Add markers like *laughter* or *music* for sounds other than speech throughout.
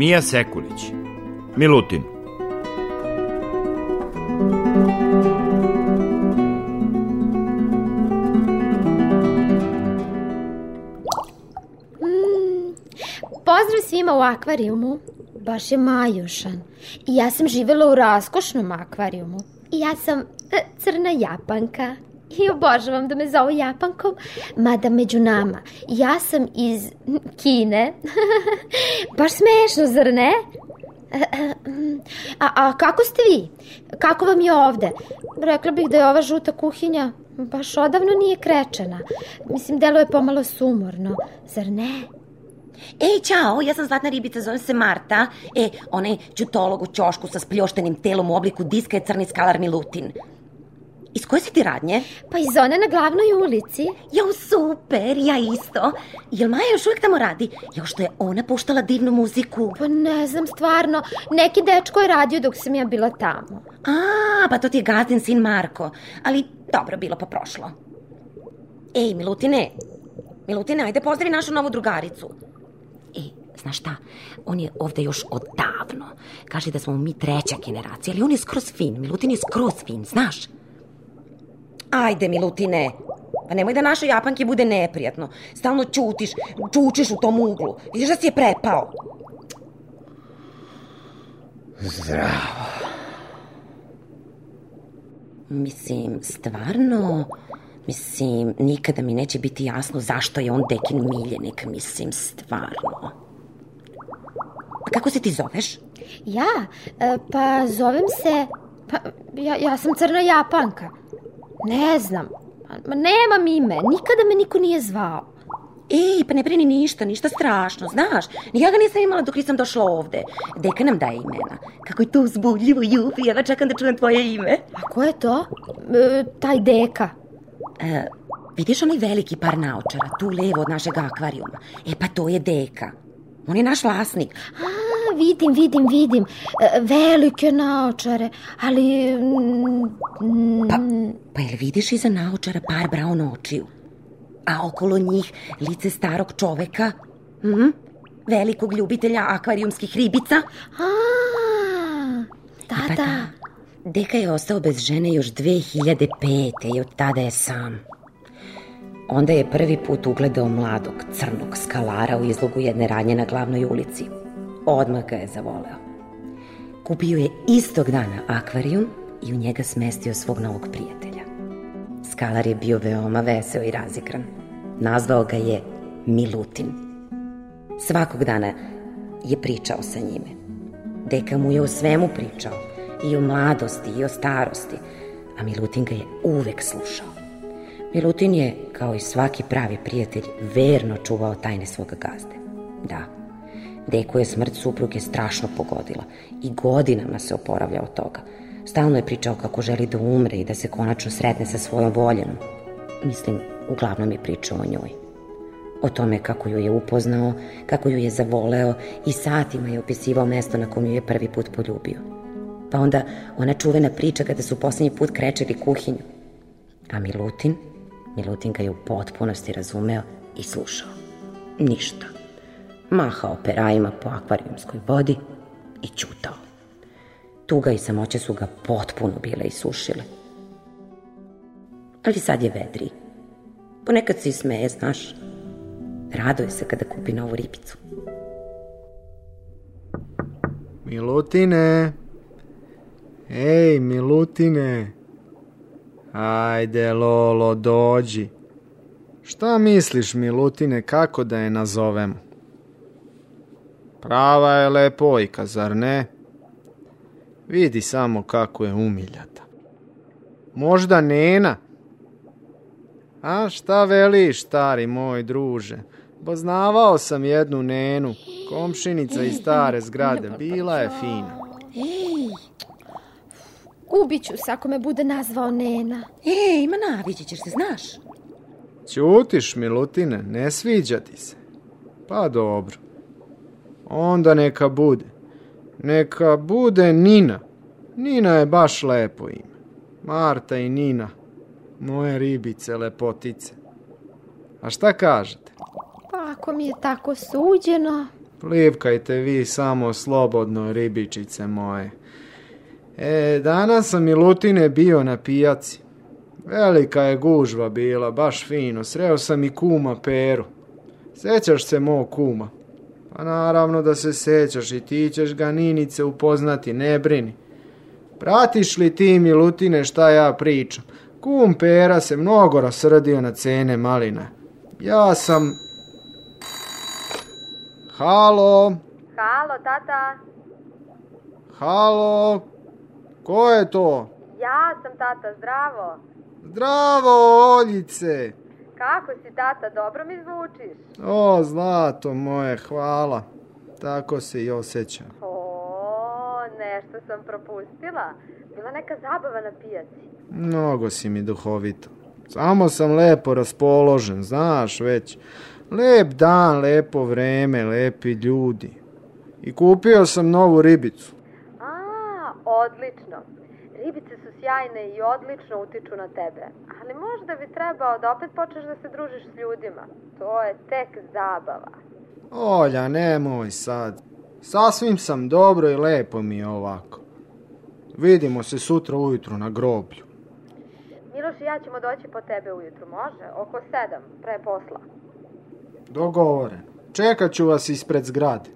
Mija Sekulić Milutin mm, Pozdrav svima u akvarijumu. Baš je majušan. I ja sam živela u raskošnom akvarijumu. I ja sam e, crna japanka i obožavam da me zovu Japankom, mada među nama, ja sam iz Kine. *laughs* Baš smešno, zar ne? *clears throat* A, a kako ste vi? Kako vam je ovde? Rekla bih da je ova žuta kuhinja baš odavno nije krečena. Mislim, delo je pomalo sumorno, zar ne? E, čao, ja sam Zlatna ribica, zovem se Marta. E, onaj čutolog u čošku sa spljoštenim telom u obliku diska je crni skalar Milutin. Iz koje si ti radnje? Pa iz one na glavnoj ulici. Jo, super, ja isto. Jel Maja još uvijek tamo radi? Jo, što je ona puštala divnu muziku. Pa ne znam, stvarno. Neki dečko je radio dok sam ja bila tamo. A, pa to ti je gazdin sin Marko. Ali dobro, bilo pa prošlo. Ej, Milutine, Milutine, ajde pozdravi našu novu drugaricu. Ej, znaš šta, on je ovde još odavno. Kaže da smo mi treća generacija, ali on je skroz fin, Milutin je skroz fin, znaš? Ajde, Milutine, pa nemoj da našoj Japanki bude neprijatno. Stalno ćutiš, čučiš u tom uglu. Vidiš da si je prepao. Zdravo. Mislim, stvarno... Mislim, nikada mi neće biti jasno zašto je on dekin miljenik, mislim, stvarno. A kako se ti zoveš? Ja? E, pa zovem se... Pa, ja, ja sam crna japanka. Ne znam. Ma nemam ime, nikada me niko nije zvao. Ej, pa ne brini ništa, ništa strašno, znaš. ja ga nisam imala dok nisam došla ovde. Deka nam daje imena. Kako je to uzbudljivo, Jupi, ja da čekam da čujem tvoje ime. A ko je to? E, taj deka. E, vidiš onaj veliki par naočara, tu levo od našeg akvarijuma? E, pa to je deka. On je naš vlasnik. A, vidim, vidim, vidim. E, velike naočare, ali... Mm, pa, mm. pa jel vidiš iza naočara par braun očiju? A okolo njih lice starog čoveka? Mhm. Velikog ljubitelja akvarijumskih ribica? A, da, e, pa, da. da. Deka je ostao bez žene još 2005. i od tada je sam. Onda je prvi put ugledao mladog, crnog skalara u izlogu jedne radnje na glavnoj ulici – Odmah ga je zavoleo. Kupio je istog dana akvarijum i u njega smestio svog novog prijatelja. Skalar je bio veoma veseo i razigran. Nazvao ga je Milutin. Svakog dana je pričao sa njime. Deka mu je o svemu pričao, i o mladosti i o starosti, a Milutin ga je uvek slušao. Milutin je, kao i svaki pravi prijatelj, verno čuvao tajne svoga gazde. Da, Deku je smrt supruge strašno pogodila i godinama se oporavlja od toga. Stalno je pričao kako želi da umre i da se konačno sretne sa svojom voljenom. Mislim, uglavnom je pričao o njoj. O tome kako ju je upoznao, kako ju je zavoleo i satima je opisivao mesto na kom ju je prvi put poljubio. Pa onda ona čuvena priča kada su poslednji put krečili kuhinju. A Milutin? Milutin ga je u potpunosti razumeo i slušao. Ništa mahao perajima po akvarijumskoj vodi i ćutao. Tuga i samoće su ga potpuno bile isušile. Ali sad je vedri. Ponekad se i smeje, znaš. Raduje se kada kupi novu ribicu. Milutine! Ej, Milutine! Ajde, Lolo, dođi. Šta misliš, Milutine, kako da je nazovemo? Prava je lepojka, zar ne? Vidi samo kako je umiljata. Možda nena? A šta veliš, stari moj druže? Poznavao sam jednu nenu, komšinica iz stare zgrade, bila je fina. Ubiću se ako me bude nazvao nena. Ej, ima naviđit ćeš se, znaš? Ćutiš, Milutine, ne sviđa ti se. Pa dobro. Onda neka bude. Neka bude Nina. Nina je baš lepo ime. Marta i Nina. Moje ribice, lepotice. A šta kažete? Pa ako mi je tako suđeno... Plivkajte vi samo slobodno, ribičice moje. E, danas sam i Lutine bio na pijaci. Velika je gužva bila, baš fino. Sreo sam i kuma Peru. Sećaš se mog kuma? A naravno da se sećaš i ti ćeš ga Ninice upoznati, ne brini. Pratiš li ti Milutine šta ja pričam? Kum Pera se mnogo rasrdio na cene malina. Ja sam... Halo? Halo, tata. Halo? Ko je to? Ja sam, tata, zdravo. Zdravo, Oljice. Kako si, tata, dobro mi zvučiš? O, zlato moje, hvala. Tako se i osjećam. O, nešto sam propustila. Bila neka zabava na pijaci. Mnogo si mi duhovito. Samo sam lepo raspoložen, znaš već. Lep dan, lepo vreme, lepi ljudi. I kupio sam novu ribicu. A, odlično ribice su sjajne i odlično utiču na tebe, ali možda bi trebao da opet počneš da se družiš s ljudima. To je tek zabava. Olja, nemoj sad. Sasvim sam dobro i lepo mi je ovako. Vidimo se sutra ujutru na groblju. Miloš i ja ćemo doći po tebe ujutru, može? Oko sedam, pre posla. Dogovore. Čekat ću vas ispred zgrade.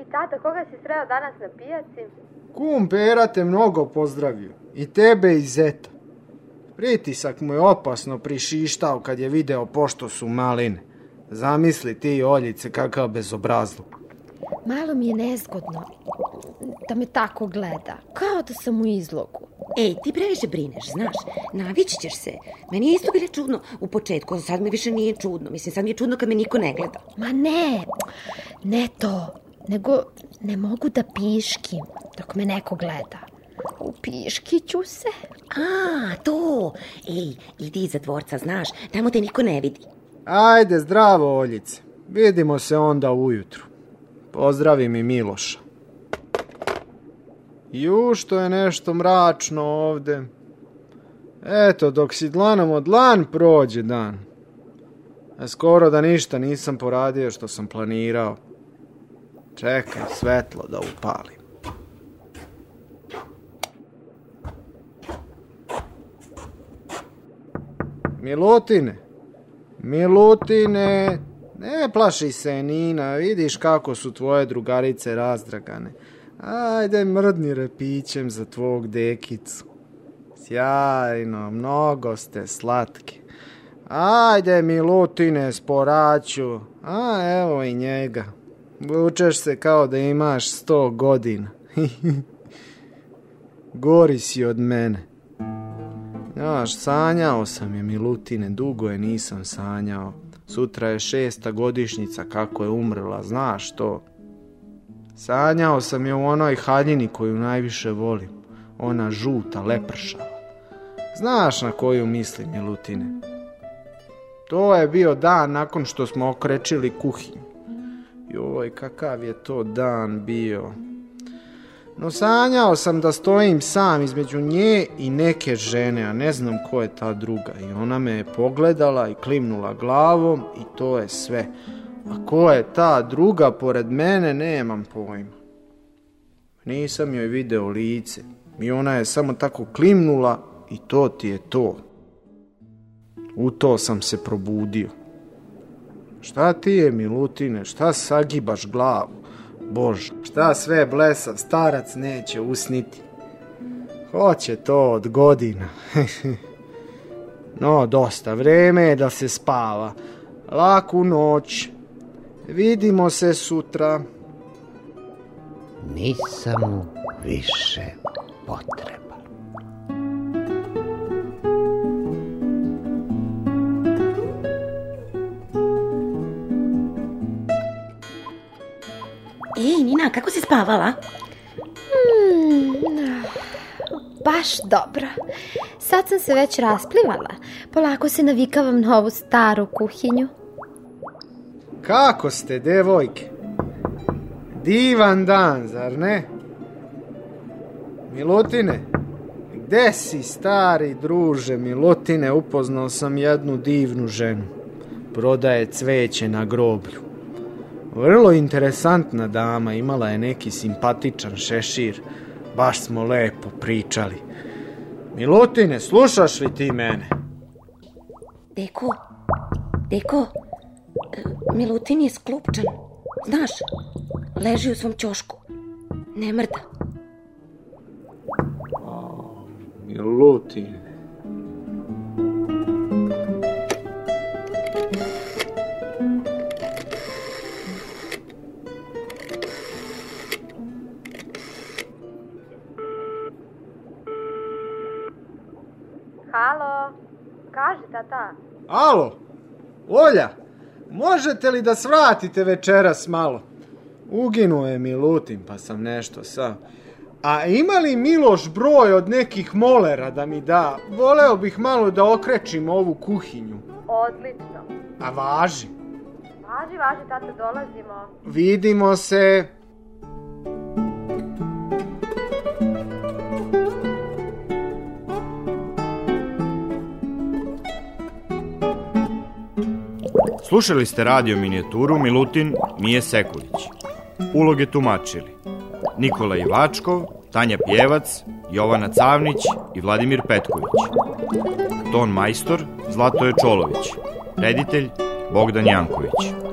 I tata, koga si sreo danas na pijaci? Kum Pera te mnogo pozdravio. I tebe i Zeta. Pritisak mu je opasno prišištao kad je video pošto su maline. Zamisli ti, Oljice, kakav bezobrazluk. Malo mi je nezgodno da me tako gleda, kao da sam u izlogu. Ej, ti previše brineš, znaš, navići ćeš se. Meni je isto bilo čudno u početku, a sad mi više nije čudno. Mislim, sad mi je čudno kad me niko ne gleda. Ma ne, ne to nego ne mogu da piškim dok me neko gleda. Upiškiću se. A, to! Ej, idi iza dvorca, znaš, tamo te niko ne vidi. Ajde, zdravo, Oljice. Vidimo se onda ujutru. Pozdravi mi Miloša. Ju, što je nešto mračno ovde. Eto, dok si dlanom od dlan prođe dan. A e, skoro da ništa nisam poradio što sam planirao. Čekaj svetlo da upalim. Milutine, Milutine, ne plaši se Nina, vidiš kako su tvoje drugarice razdragane. Ajde mrdni repićem za tvog dekicu. Sjajno, mnogo ste slatki. Ajde Milutine, sporaću. A evo i njega. Vučeš se kao da imaš 100 godina. *laughs* Gori si od mene. Znaš, sanjao sam je Milutine, dugo je nisam sanjao. Sutra je šesta godišnjica kako je umrla, znaš to. Sanjao sam je u onoj haljini koju najviše volim. Ona žuta, lepršava. Znaš na koju mislim, Milutine. To je bio dan nakon što smo okrečili kuhinju. Joj, kakav je to dan bio. No sanjao sam da stojim sam između nje i neke žene, a ne znam ko je ta druga. I ona me je pogledala i klimnula glavom i to je sve. A ko je ta druga pored mene, nemam pojma. Nisam joj video lice i ona je samo tako klimnula i to ti je to. U to sam se probudio. Šta ti je, Milutine, šta sagibaš glavu? Bože, šta sve blesav starac neće usniti. Hoće to od godina. *laughs* no, dosta, vreme je da se spava. Laku noć. Vidimo se sutra. Nisam više potreban. Ina, kako si spavala? Hmm, ah, baš dobro. Sad sam se već rasplivala. Polako se navikavam na ovu staru kuhinju. Kako ste, devojke? Divan dan, zar ne? Milutine, gde si, stari druže Milutine? Upoznao sam jednu divnu ženu. Prodaje cveće na groblju. Vrlo interesantna dama, imala je neki simpatičan šešir. Baš smo lepo pričali. Milutine, slušaš li ti mene? Deko, deko, e, Milutin je sklupčan. Znaš, leži u svom ćošku. Ne mrda. A, Milutine, Kaže, tata. Alo, Olja, možete li da svratite večeras malo? Uginuo je Milutin, pa sam nešto sa... A ima li Miloš broj od nekih molera da mi da? Voleo bih malo da okrećim ovu kuhinju. Odlično. A važi? Važi, važi, tata, dolazimo. Vidimo se. Slušali ste radio minijaturu Milutin Mije Sekulić. Uloge tumačili Nikola Ivačkov, Tanja Pjevac, Jovana Cavnić i Vladimir Petković. Ton majstor Zlatoje Čolović. Reditelj Bogdan Janković.